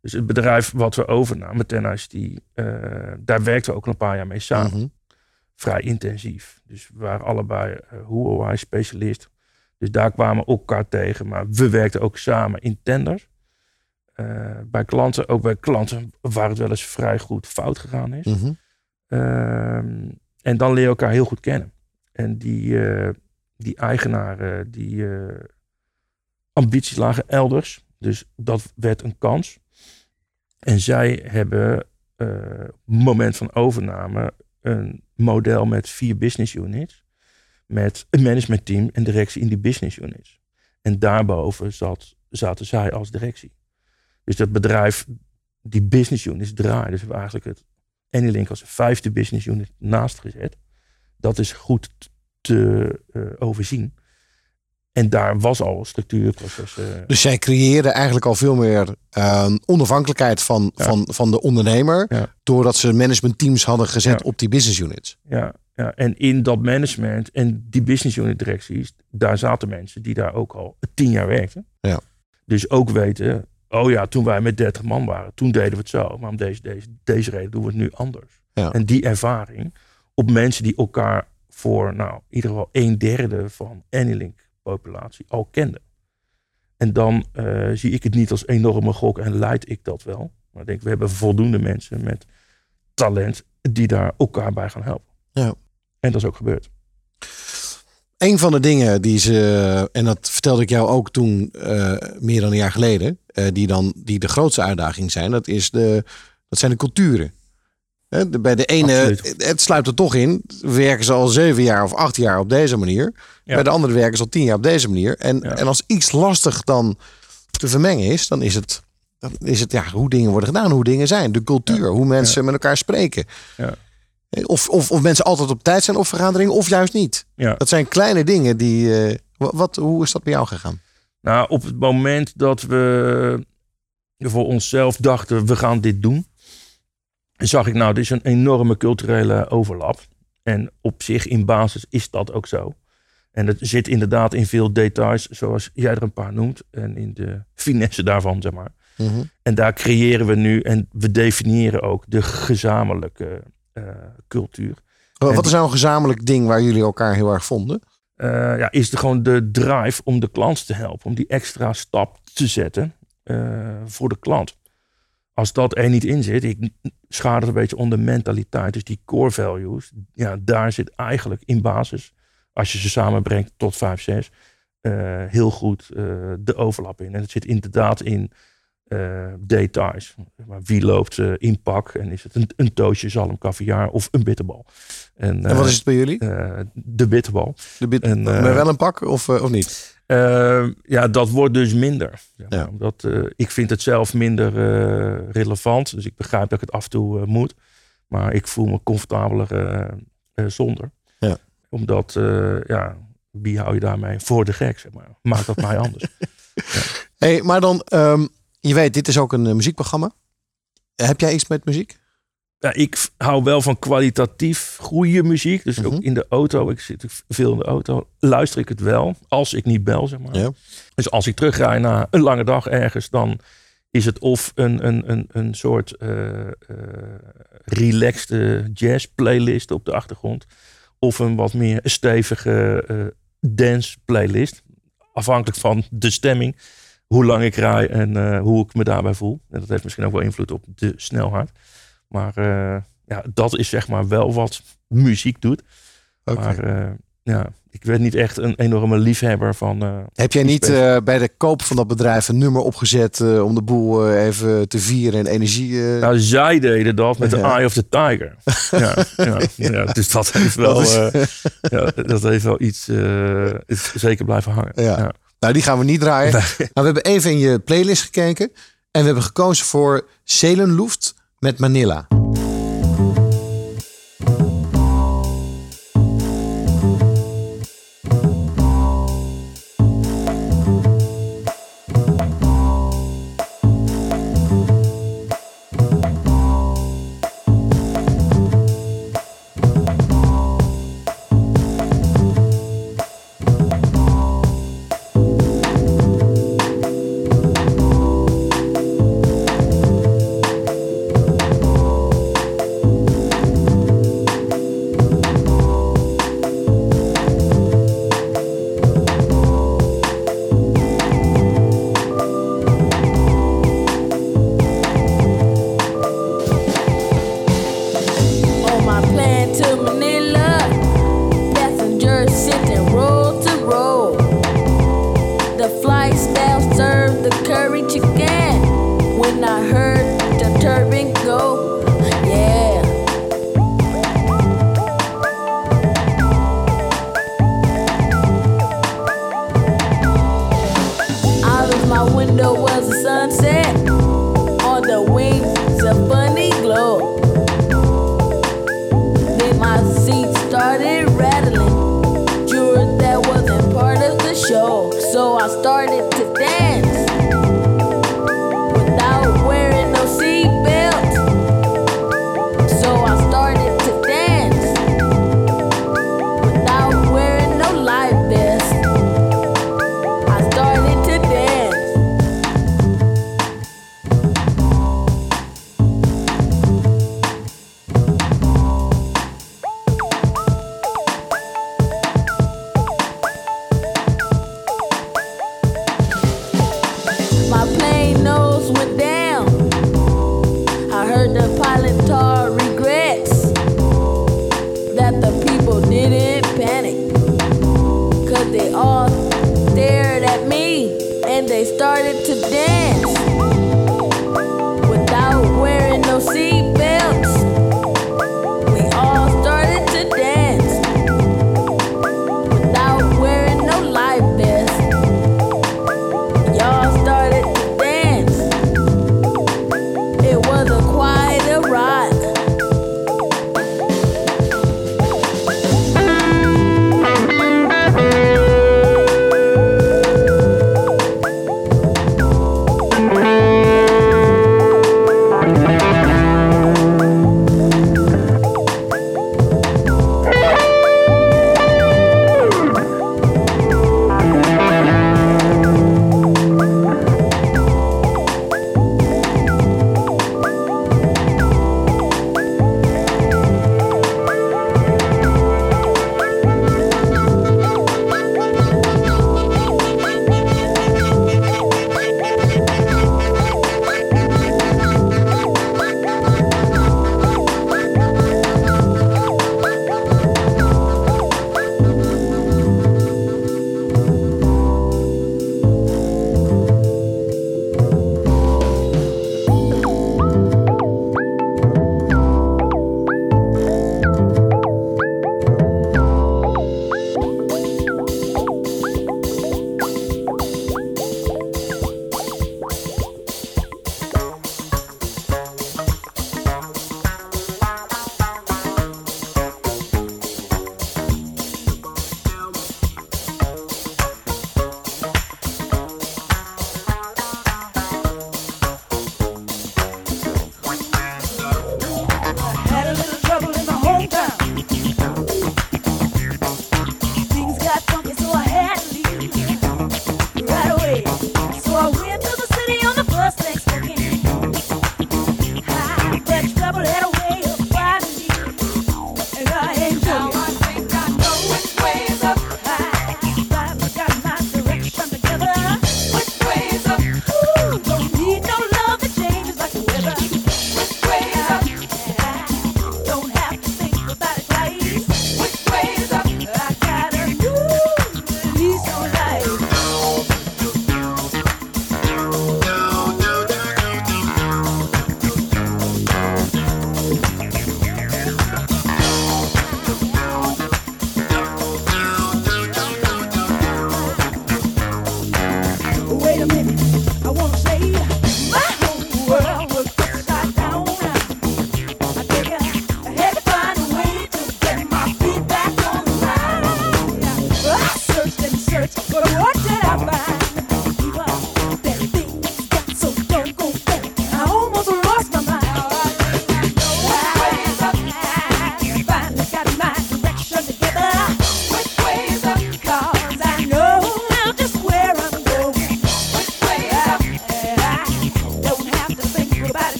Dus het bedrijf wat we overnamen, Tennis, die, eh, daar werkten we ook al een paar jaar mee samen. Mhm. Vrij intensief. Dus we waren allebei uh, Huawei specialist. Dus daar kwamen we elkaar tegen. Maar we werkten ook samen in tenders. Eh, bij klanten, ook bij klanten waar het wel eens vrij goed fout gegaan is. Mhm. Ehm, en dan leer je elkaar heel goed kennen. En die, eh, die eigenaren, die eh, ambities lagen elders. Dus dat werd een kans. En zij hebben moment van overname een model met vier business units. Met een managementteam en directie in die business units. En daarboven zat, zaten zij als directie. Dus dat bedrijf, die business units draaien. Dus we hebben eigenlijk het Anylink als vijfde business unit naast gezet. Dat is goed te eh, overzien. En daar was al structuurprocessen. Dus zij creëren eigenlijk al veel meer eh, onafhankelijkheid van, Ja. van, van de ondernemer. Ja. Doordat ze managementteams hadden gezet Ja. op die business units. Ja, ja, en in dat management en die business unit directies, daar zaten mensen die daar ook al tien jaar werkten. Ja. Dus ook weten, oh ja, toen wij met 30 man waren, toen deden we het zo. Maar om deze, deze, deze reden doen we het nu anders. Ja. En die ervaring op mensen die elkaar voor, nou, in ieder geval een derde van Anylink populatie al kenden. En dan eh, zie ik het niet als enorme gok en leid ik dat wel. Maar ik denk, we hebben voldoende mensen met talent die daar elkaar bij gaan helpen. Ja. En dat is ook gebeurd. Een van de dingen die ze, en dat vertelde ik jou ook toen eh, meer dan een jaar geleden, die dan die de grootste uitdaging zijn, dat, is de, dat zijn de culturen. De- bij de ene, Absoluut. het sluit er toch in, werken ze al zeven jaar of acht jaar op deze manier. Ja. Bij de andere werken ze al tien jaar op deze manier. En, Ja. en als iets lastig dan te vermengen is, dan is het, dan is het ja, hoe dingen worden gedaan, hoe dingen zijn. De cultuur, hoe mensen met elkaar spreken. Ja. Of, of, of mensen altijd op tijd zijn op vergaderingen of juist niet. Dat zijn kleine dingen die. eh, wa- wat, hoe is dat bij jou gegaan? Nou, op het moment dat we voor onszelf dachten, we gaan dit doen, zag ik nou, dit is een enorme culturele overlap. En op zich in basis is dat ook zo. En het zit inderdaad in veel details, zoals jij er een paar noemt. En in de finesse daarvan, zeg maar. En daar creëren we nu en we definiëren ook de gezamenlijke eh, cultuur. Wa- Wat is nou een gezamenlijk ding waar jullie elkaar heel erg vonden? Eh, ja, is de, gewoon de drive om de klant te helpen. Om die extra stap te zetten eh, voor de klant. Als dat er niet in zit, ik schaar het een beetje onder mentaliteit. Dus die core values, ja, daar zit eigenlijk in basis, als je ze samenbrengt tot 5, 6, eh, heel goed de overlap in. En het zit inderdaad in details. Maar wie loopt eh, in pak en is het een, een toosje zalm caviar of een bitterbal? En wat is het bij jullie? eh, de bitterbal. De bit, en, eh, maar wel een pak of, eh, of niet? Eh, ja, dat wordt dus minder. Ja. Omdat, eh, ik vind het zelf minder eh, relevant. Dus ik begrijp dat ik het af en toe eh, moet. Maar ik voel me comfortabeler eh, eh, zonder. Ja. Omdat, eh, ja, wie hou je daarmee voor de gek? Zeg maar. Maakt dat mij anders. [laughs] Hey, maar dan, ehm, je weet, dit is ook een eh, muziekprogramma. Heb jij iets met muziek? Ja, ik hou wel van kwalitatief goede muziek. Dus Mhm. ook in de auto. Ik zit veel in de auto. Luister ik het wel. Als ik niet bel, zeg maar. Ja. Dus als ik terugrij na een lange dag ergens, dan is het of een, een, een, een soort eh eh relaxed jazz playlist op de achtergrond. Of een wat meer stevige eh, dance playlist. Afhankelijk van de stemming. Hoe lang ik rij en hoe ik me daarbij voel. En dat heeft misschien ook wel invloed op de snelheid. Maar eh, ja, dat is zeg maar wel wat muziek doet. Maar eh, ja, ik ben niet echt een enorme liefhebber van... eh, Heb jij niet bij de koop van dat bedrijf een nummer opgezet om de boel even te vieren en energie? Nou, zij deden dat met de Ja. Eye of the Tiger. [laughs] Ja, ja, ja, dus dat heeft wel, Dat is- ja, dat heeft wel iets is zeker blijven hangen. Ja. Nou, die gaan we niet draaien. Nee. Nou, we hebben even in je playlist gekeken. En we hebben gekozen voor Zelenluft met Manila.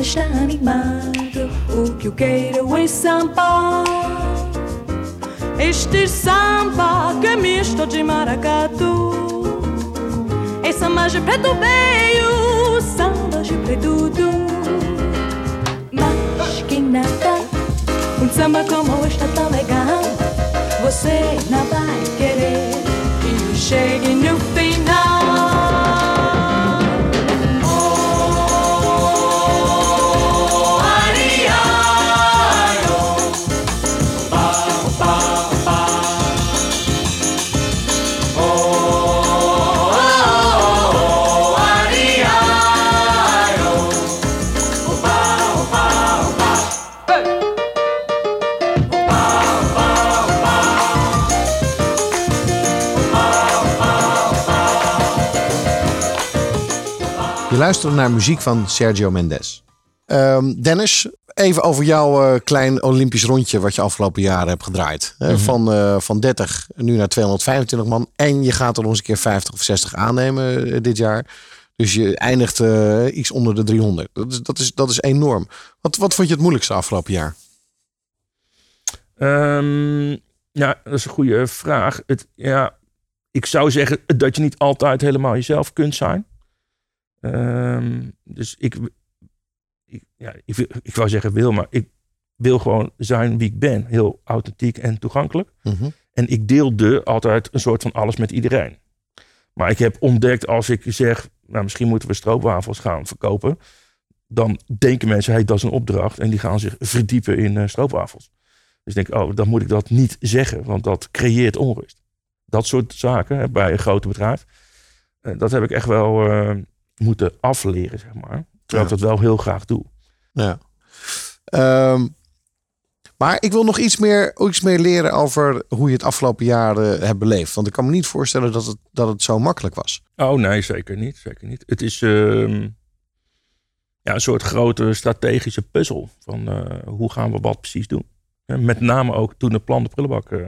Está animado. O que eu quero é samba. Este samba que é misto de maracatu. É samba de preto veio, samba de preto. Mas que nada, um samba como este tá legal. Você não vai querer que eu chegue no final. Je luistert naar muziek van Sergio Mendes. Ehm, Dennis, even over jouw eh, klein Olympisch rondje wat je afgelopen jaren hebt gedraaid. Hè, van, eh, van 30 nu naar 225 man. En je gaat er nog eens een keer 50 of 60 aannemen eh, dit jaar. Dus je eindigt iets onder de 300. Dat is, dat is, dat is enorm. Wat, wat vond je het moeilijkste afgelopen jaar? Ehm, ja, dat is een goede vraag. Het, ja, ik zou zeggen dat je niet altijd helemaal jezelf kunt zijn. Ehm, dus ik, ik, ja, ik, ik wou zeggen wil, maar ik wil gewoon zijn wie ik ben. Heel authentiek en toegankelijk. Mhm. En ik deelde altijd een soort van alles met iedereen. Maar ik heb ontdekt als ik zeg, nou, misschien moeten we stroopwafels gaan verkopen. Dan denken mensen, hey, dat is een opdracht. En die gaan zich verdiepen in eh, stroopwafels. Dus ik denk, oh, dan moet ik dat niet zeggen, want dat creëert onrust. Dat soort zaken hè, bij een groot bedrijf. eh, dat heb ik echt wel eh, moeten afleren, zeg maar. Terwijl Ja. ik dat wel heel graag doe. Ja. Ehm, maar ik wil nog iets meer, iets meer leren over hoe je het afgelopen jaar hebt beleefd. Want ik kan me niet voorstellen dat het, dat het zo makkelijk was. Oh nee, zeker niet. Zeker niet. Het is ehm, ja, een soort grote strategische puzzel. Van eh, hoe gaan we wat precies doen. Met name ook toen de plan de prullenbak eh,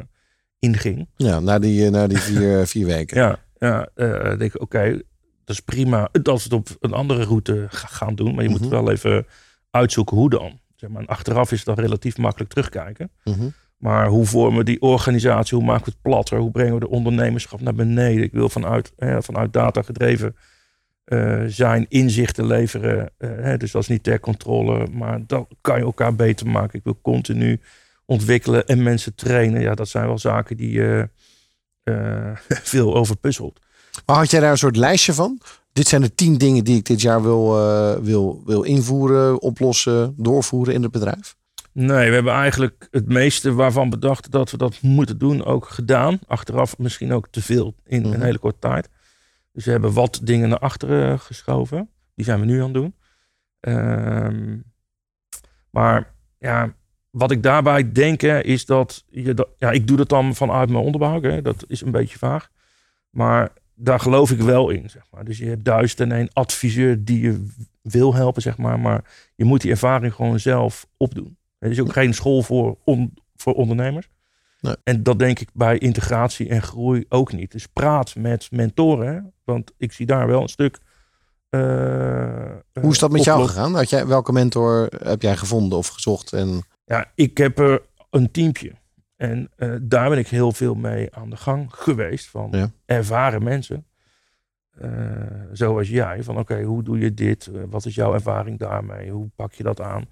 inging. Ja, na die, eh, na die vier, [laughs] vier weken. Ja, ja denk ik, oké, dat is prima dat ze het op een andere route ga- gaan doen. Maar je Mhm. moet wel even uitzoeken hoe dan. Zeg maar, en achteraf is het dan relatief makkelijk terugkijken. Mhm. Maar hoe vormen we die organisatie? Hoe maken we het platter? Hoe brengen we de ondernemerschap naar beneden? Ik wil vanuit, eh, vanuit data gedreven eh, zijn, inzichten leveren. Eh, hè, dus dat is niet ter controle, maar dan kan je elkaar beter maken. Ik wil continu ontwikkelen en mensen trainen. Ja, dat zijn wel zaken die je eh, [laughs] veel over puzzelt. Maar had jij daar een soort lijstje van? Dit zijn de tien dingen die ik dit jaar wil, eh, wil, wil invoeren, oplossen, doorvoeren in het bedrijf. Nee, we hebben eigenlijk het meeste waarvan bedacht dat we dat moeten doen ook gedaan. Achteraf misschien ook te veel in Mhm. een hele korte tijd. Dus we hebben wat dingen naar achteren geschoven. Die zijn we nu aan het doen. Ehm, maar ja, wat ik daarbij denk hè, is dat je dat, ja, ik doe dat dan vanuit mijn onderbouw. Hè, dat is een beetje vaag. Maar daar geloof ik wel in, zeg maar. Dus je hebt duizend en één adviseur die je wil helpen, zeg maar. Maar je moet die ervaring gewoon zelf opdoen. Er is ook geen school voor, on- voor ondernemers. Nee. En dat denk ik bij integratie en groei ook niet. Dus praat met mentoren. Hè? Want ik zie daar wel een stuk. eh, Hoe is dat met jou gegaan? Had jij, welke mentor heb jij gevonden of gezocht? En, Ja, ik heb er een teampje. En eh, daar ben ik heel veel mee aan de gang geweest. Van Ja. ervaren mensen. eh, zoals jij. Van oké, hoe doe je dit? Eh, wat is jouw ervaring daarmee? Hoe pak je dat aan?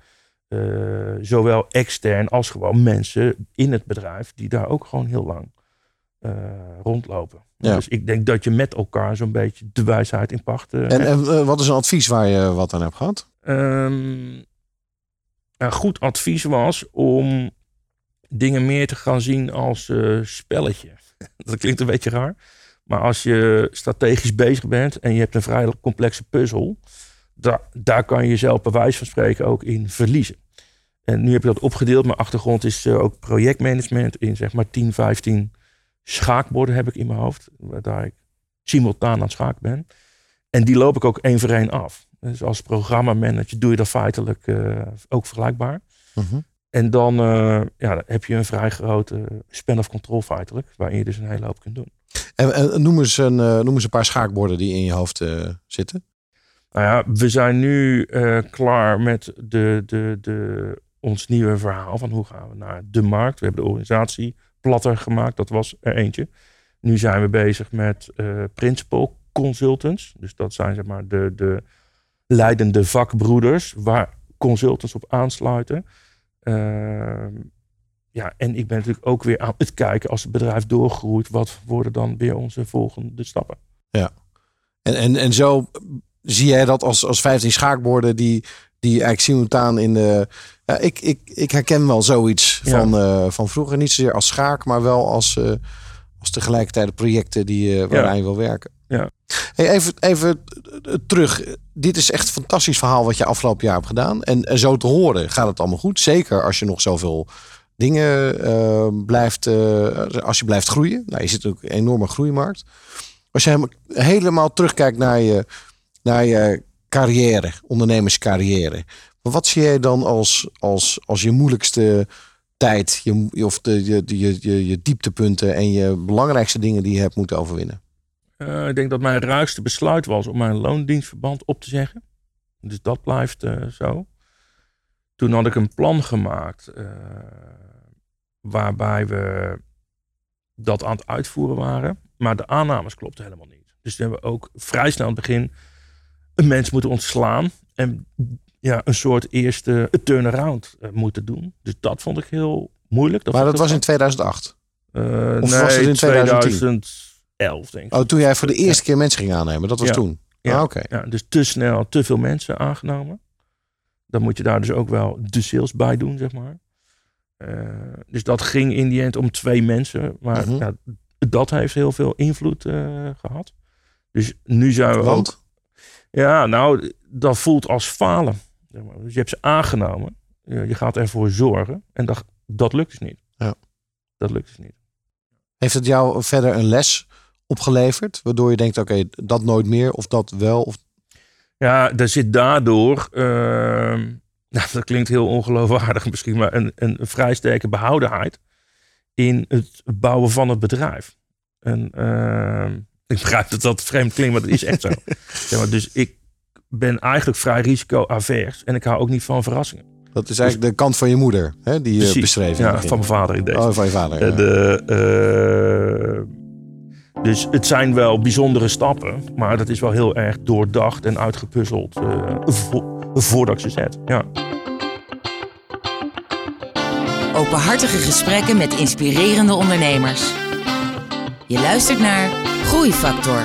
Zowel extern als gewoon mensen in het bedrijf. Die daar ook gewoon heel lang rondlopen. Ja. Dus ik denk dat je met elkaar zo'n beetje de wijsheid in pacht en, wat is een advies waar je wat aan hebt gehad? Ehm, een goed advies was om dingen meer te gaan zien als eh, spelletje. [laughs] Dat klinkt een beetje raar. Maar als je strategisch bezig bent en je hebt een vrij complexe puzzel, daar, daar kan je jezelf bij wijze van spreken ook in verliezen. En nu heb ik dat opgedeeld. Mijn achtergrond is eh, ook projectmanagement in zeg maar 10, 15 schaakborden heb ik in mijn hoofd. Waar ik simultaan aan schaak ben. En die loop ik ook één voor één af. Dus als programmamanager doe je dat feitelijk eh, ook vergelijkbaar. Mhm. En dan, eh, ja, dan heb je een vrij grote span of control feitelijk. Waarin je dus een hele hoop kunt doen. En, en noem, eens een, eh, noem eens een paar schaakborden die in je hoofd eh, zitten. Nou ja, we zijn nu klaar met de, de, de, ons nieuwe verhaal van hoe gaan we naar de markt. We hebben de organisatie platter gemaakt, dat was er eentje. Nu zijn we bezig met principal consultants. Dus dat zijn zeg maar de, de leidende vakbroeders waar consultants op aansluiten. Ehm, ja, en ik ben natuurlijk ook weer aan het kijken als het bedrijf doorgroeit, wat worden dan weer onze volgende stappen? En, en, en zo zie jij dat als, als 15 schaakborden die, die eigenlijk simultaan in de. Ja, ik, ik, ik herken wel zoiets Ja. van, eh, van vroeger. Niet zozeer als schaak, maar wel als, eh, als tegelijkertijd projecten die, eh waaraan je wil werken. Ja. Hey, even, even eh, terug. Dit is echt een fantastisch verhaal wat je afgelopen jaar hebt gedaan. En, en zo te horen gaat het allemaal goed. Zeker als je nog zoveel dingen eh, blijft, eh, als je blijft groeien. Nou, je zit ook een enorme groeimarkt. Als je helemaal, terugkijkt naar je, naar je carrière, ondernemerscarrière. Wat zie jij dan als, als, als je moeilijkste tijd, of de, je, je, je, je dieptepunten en je belangrijkste dingen die je hebt moeten overwinnen? Eh, ik denk dat mijn ruigste besluit was om mijn loondienstverband op te zeggen. Dus dat blijft eh, zo. Toen had ik een plan gemaakt eh, waarbij we dat aan het uitvoeren waren. Maar de aannames klopten helemaal niet. Dus toen hebben we ook vrij snel aan het begin een mens moeten ontslaan. En ja, een soort eerste turnaround moeten doen. Dus dat vond ik heel moeilijk. maar vond dat was in heel 2008. eh, Of nee, was het in 2010? 2011 denk ik. Oh, toen jij voor de eerste keer mensen ging aannemen. Dat was Ja. toen. Ja. Ah, oké. Ja, dus te snel, te veel mensen aangenomen. Dan moet je daar dus ook wel de sales bij doen, zeg maar. Eh, dus dat ging in die end om twee mensen. Maar Mhm. ja, dat heeft heel veel invloed eh, gehad. Dus nu zijn we Want? ook... Ja, nou, dat voelt als falen. Zeg maar. Dus je hebt ze aangenomen. Je je gaat ervoor zorgen. En dat, dat lukt dus niet. Ja. Dat lukt dus niet. Heeft het jou verder een les opgeleverd? Waardoor je denkt, oké, dat nooit meer. Of dat wel. Of... Ja, er zit daardoor, ehm, [laughs] nou, dat klinkt heel ongeloofwaardig misschien, maar een, een vrij sterke behoudenheid in het bouwen van het bedrijf. En ehm, [laughs] ik begrijp dat dat vreemd klinkt, maar dat is echt zo. [laughs] Zeg maar, dus ik ben eigenlijk vrij risico-avers en ik hou ook niet van verrassingen. Dat is eigenlijk de kant van je moeder, hè, die je beschreef. Ja, van mijn vader in deze. Oh, van je vader. Ja. de, eh, dus het zijn wel bijzondere stappen, maar dat is wel heel erg doordacht en uitgepuzzeld eh, vo- voordat ze zet. Ja. Openhartige gesprekken met inspirerende ondernemers. Je luistert naar Groeifactor.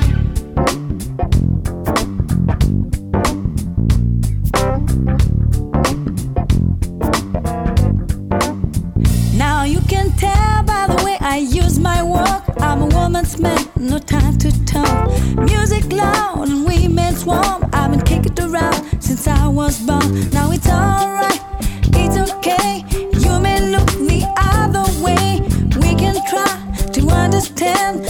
No time to talk. Music loud and women's warm. I've been kicking around since I was born. Now it's alright, it's okay. You may look the other way. We can try to understand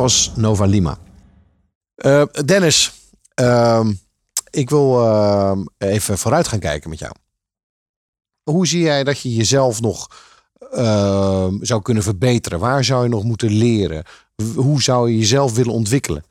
Was Nova Lima. Eh, Dennis, ehm, ik wil ehm, even vooruit gaan kijken met jou. Hoe zie jij dat je jezelf nog ehm, zou kunnen verbeteren? Waar zou je nog moeten leren? Hoe zou je jezelf willen ontwikkelen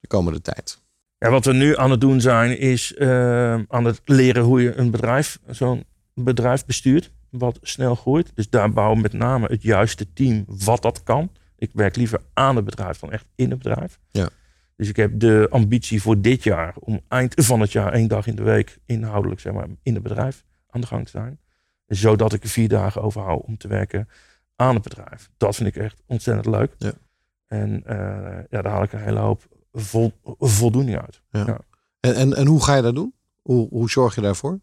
de komende tijd? Ja, wat we nu aan het doen zijn, is eh, aan het leren hoe je een bedrijf, zo'n bedrijf bestuurt, wat snel groeit. Dus daar bouwen we met name het juiste team wat dat kan. Ik werk liever aan het bedrijf dan echt in het bedrijf. Ja. Dus ik heb de ambitie voor dit jaar om eind van het jaar één dag in de week inhoudelijk zeg maar, in het bedrijf aan de gang te zijn. Zodat ik er vier dagen overhoud om te werken aan het bedrijf. Dat vind ik echt ontzettend leuk. Ja. En eh, ja, daar haal ik een hele hoop vol, voldoening uit. Ja. Ja. En, en, en hoe ga je dat doen? Hoe, hoe zorg je daarvoor?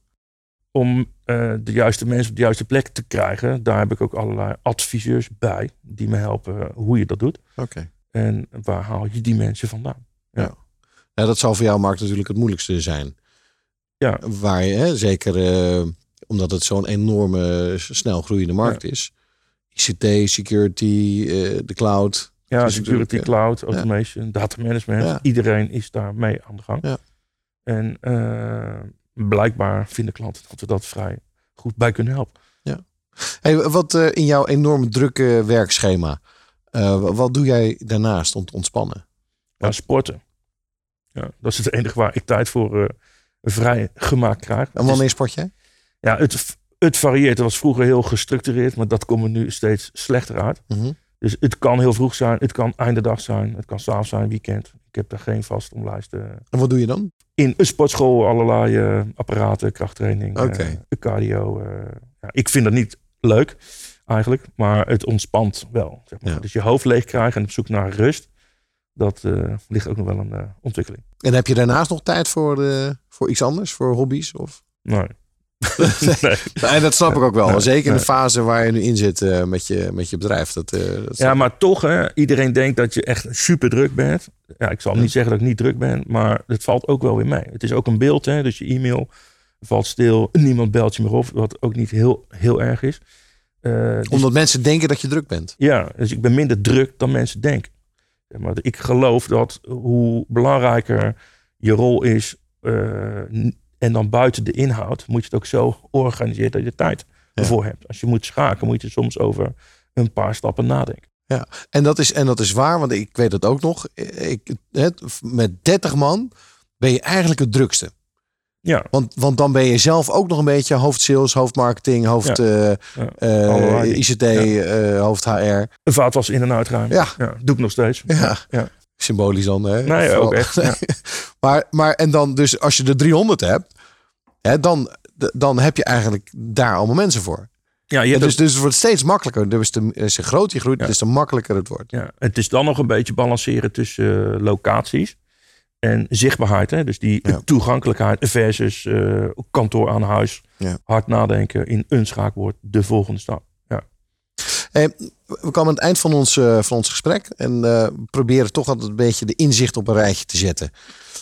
Om eh, de juiste mensen op de juiste plek te krijgen, daar heb ik ook allerlei adviseurs bij die me helpen hoe je dat doet. Oké. En waar haal je die mensen vandaan? Ja, dat zal voor jou, Mark, natuurlijk het moeilijkste zijn. Ja. Waar je, hè, zeker eh, omdat het zo'n enorme, snel groeiende markt is. ICT, security, eh, de cloud. Ja, security, eh, cloud, ja. automation, data management. Ja. Iedereen is daar mee aan de gang. Ja. En eh, blijkbaar vinden klanten dat we dat vrij goed bij kunnen helpen. Hey, wat eh, in jouw enorm drukke werkschema, eh, wa- wat doe jij daarnaast om te ontspannen? Ja, sporten. Ja, dat is het enige waar ik tijd voor eh, vrij gemaakt krijg. En wanneer sport jij? Ja, het, het varieert. Het was vroeger heel gestructureerd, maar dat komt er nu steeds slechter uit. Mhm. Dus het kan heel vroeg zijn, het kan einde dag zijn, het kan s'avonds zijn, weekend. Ik heb daar geen vast omlijst. En wat doe je dan? In een sportschool allerlei eh, apparaten, krachttraining, eh, cardio. eh. ja, ik vind dat niet leuk eigenlijk, maar het ontspant wel. Zeg maar. Ja. Dus je hoofd leeg krijgen en op zoek naar rust, dat ligt ook nog wel een ontwikkeling. En heb je daarnaast nog tijd voor, voor iets anders, voor hobby's? Of? Nee. [laughs] nee. Nee, dat snap ik ook wel. Nee, Zeker in de fase waar je nu in zit eh, met, je, met je bedrijf. Dat, eh, dat Ja, maar toch, hè, iedereen denkt dat je echt super druk bent. Ja, ik zal niet zeggen dat ik niet druk ben, maar het valt ook wel weer mee. Het is ook een beeld, hè, dus je e-mail valt stil, niemand belt je meer op, wat ook niet heel, heel erg is. Eh, dus- Omdat mensen denken dat je druk bent. ja, dus ik ben minder druk dan mensen denken. Ja, Maar ik geloof dat hoe belangrijker je rol is, en dan buiten de inhoud, moet je het ook zo organiseren dat je tijd ervoor hebt. Als je moet schaken, moet je soms over een paar stappen nadenken. Ja, en dat is, en dat is waar, want ik weet het ook nog. Ik, het, met 30 man ben je eigenlijk het drukste. Ja. Want, want dan ben je zelf ook nog een beetje hoofd sales, hoofd marketing, hoofd Ja. eh, Ja. eh. ICT, Ja. eh, hoofd HR. Een vaatwas in- en uitruimen. Ja. doe ik nog steeds. Ja. Symbolisch dan. Hè? Nee, ook echt. Ja. [laughs] maar, maar en dan dus als je de 300 hebt, hè, dan, dan heb je eigenlijk daar allemaal mensen voor. Ja, je dus, ook- dus het wordt steeds makkelijker. Dus de, als je groot je groeit, Ja. dus te makkelijker het wordt. Ja, het is dan nog een beetje balanceren tussen eh, locaties en zichtbaarheid. Hè? Dus die toegankelijkheid versus eh, kantoor aan huis. Ja. Hard nadenken in een schaakwoord, de volgende stap. Ja. Hey, we komen aan het eind van ons, eh, van ons gesprek. En eh, we proberen toch altijd een beetje de inzicht op een rijtje te zetten.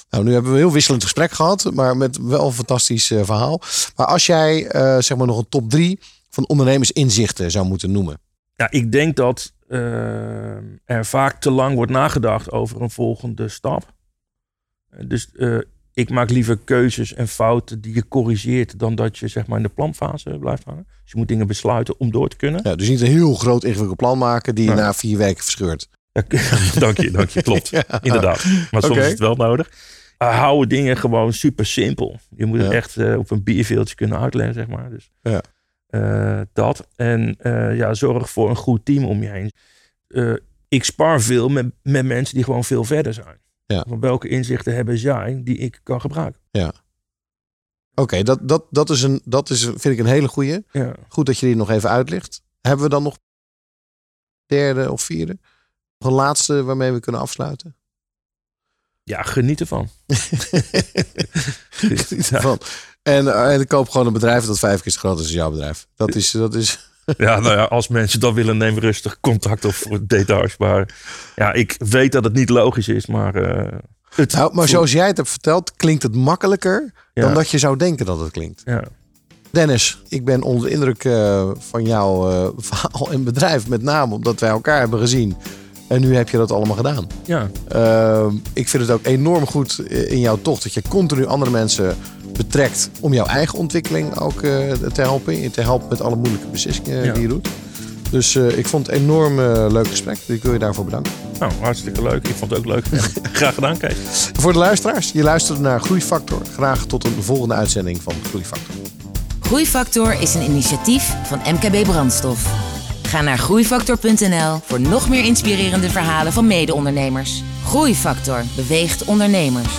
Nou, nu hebben we een heel wisselend gesprek gehad. Maar met wel een fantastisch eh, verhaal. Maar als jij zeg maar nog een top drie van ondernemersinzichten zou moeten noemen. Ja, ik denk dat er vaak te lang wordt nagedacht over een volgende stap. Dus eh, ik maak liever keuzes en fouten die je corrigeert dan dat je zeg maar in de planfase blijft hangen. Dus je moet dingen besluiten om door te kunnen. Ja, dus niet een heel groot ingewikkeld plan maken die je na vier weken verscheurt. Ja, [laughs] dank je, dank je. Klopt. [laughs] Inderdaad. Maar soms is het wel nodig. Uh, hou dingen gewoon super simpel. Je moet het echt eh, op een bierveeltje kunnen uitleggen, zeg maar. Dus Ja. eh, dat. En eh, ja, zorg voor een goed team om je heen. Eh, ik spar veel met, met mensen die gewoon veel verder zijn. Ja. Van welke inzichten hebben zij die ik kan gebruiken? Ja. Oké, dat, dat, dat, is een, dat is, vind ik een hele goeie. Ja. Goed dat je die nog even uitlicht. Hebben we dan nog derde of vierde? Nog een laatste waarmee we kunnen afsluiten? Ja, geniet ervan. [laughs] Van. En, eh, en ik koop gewoon een bedrijf dat vijf keer zo groot is als jouw bedrijf. Dat is, dat is Ja, nou ja, als mensen dat willen, neem rustig contact op voor details. Maar ja, ik weet dat het niet logisch is, maar... eh, het nou, maar zoals jij het hebt verteld, klinkt het makkelijker dan dat je zou denken dat het klinkt. Ja. Dennis, ik ben onder de indruk eh, van jouw eh, [laughs] verhaal en bedrijf. Met name omdat wij elkaar hebben gezien. En nu heb je dat allemaal gedaan. Ja, Uh, ik vind het ook enorm goed in jouw tocht dat je continu andere mensen betrekt om jouw eigen ontwikkeling ook eh, te helpen. Te helpen met alle moeilijke beslissingen Ja. die je doet. Dus eh, ik vond het een enorm eh, leuk gesprek. Ik wil je daarvoor bedanken. nou, hartstikke leuk. Ik vond het ook leuk. [laughs] Graag gedaan, Kees. Voor de luisteraars, je luisterde naar Groeifactor. Graag tot een volgende uitzending van Groeifactor. Groeifactor is een initiatief van MKB Brandstof. Ga naar groeifactor.nl voor nog meer inspirerende verhalen van mede-ondernemers. Groeifactor beweegt ondernemers.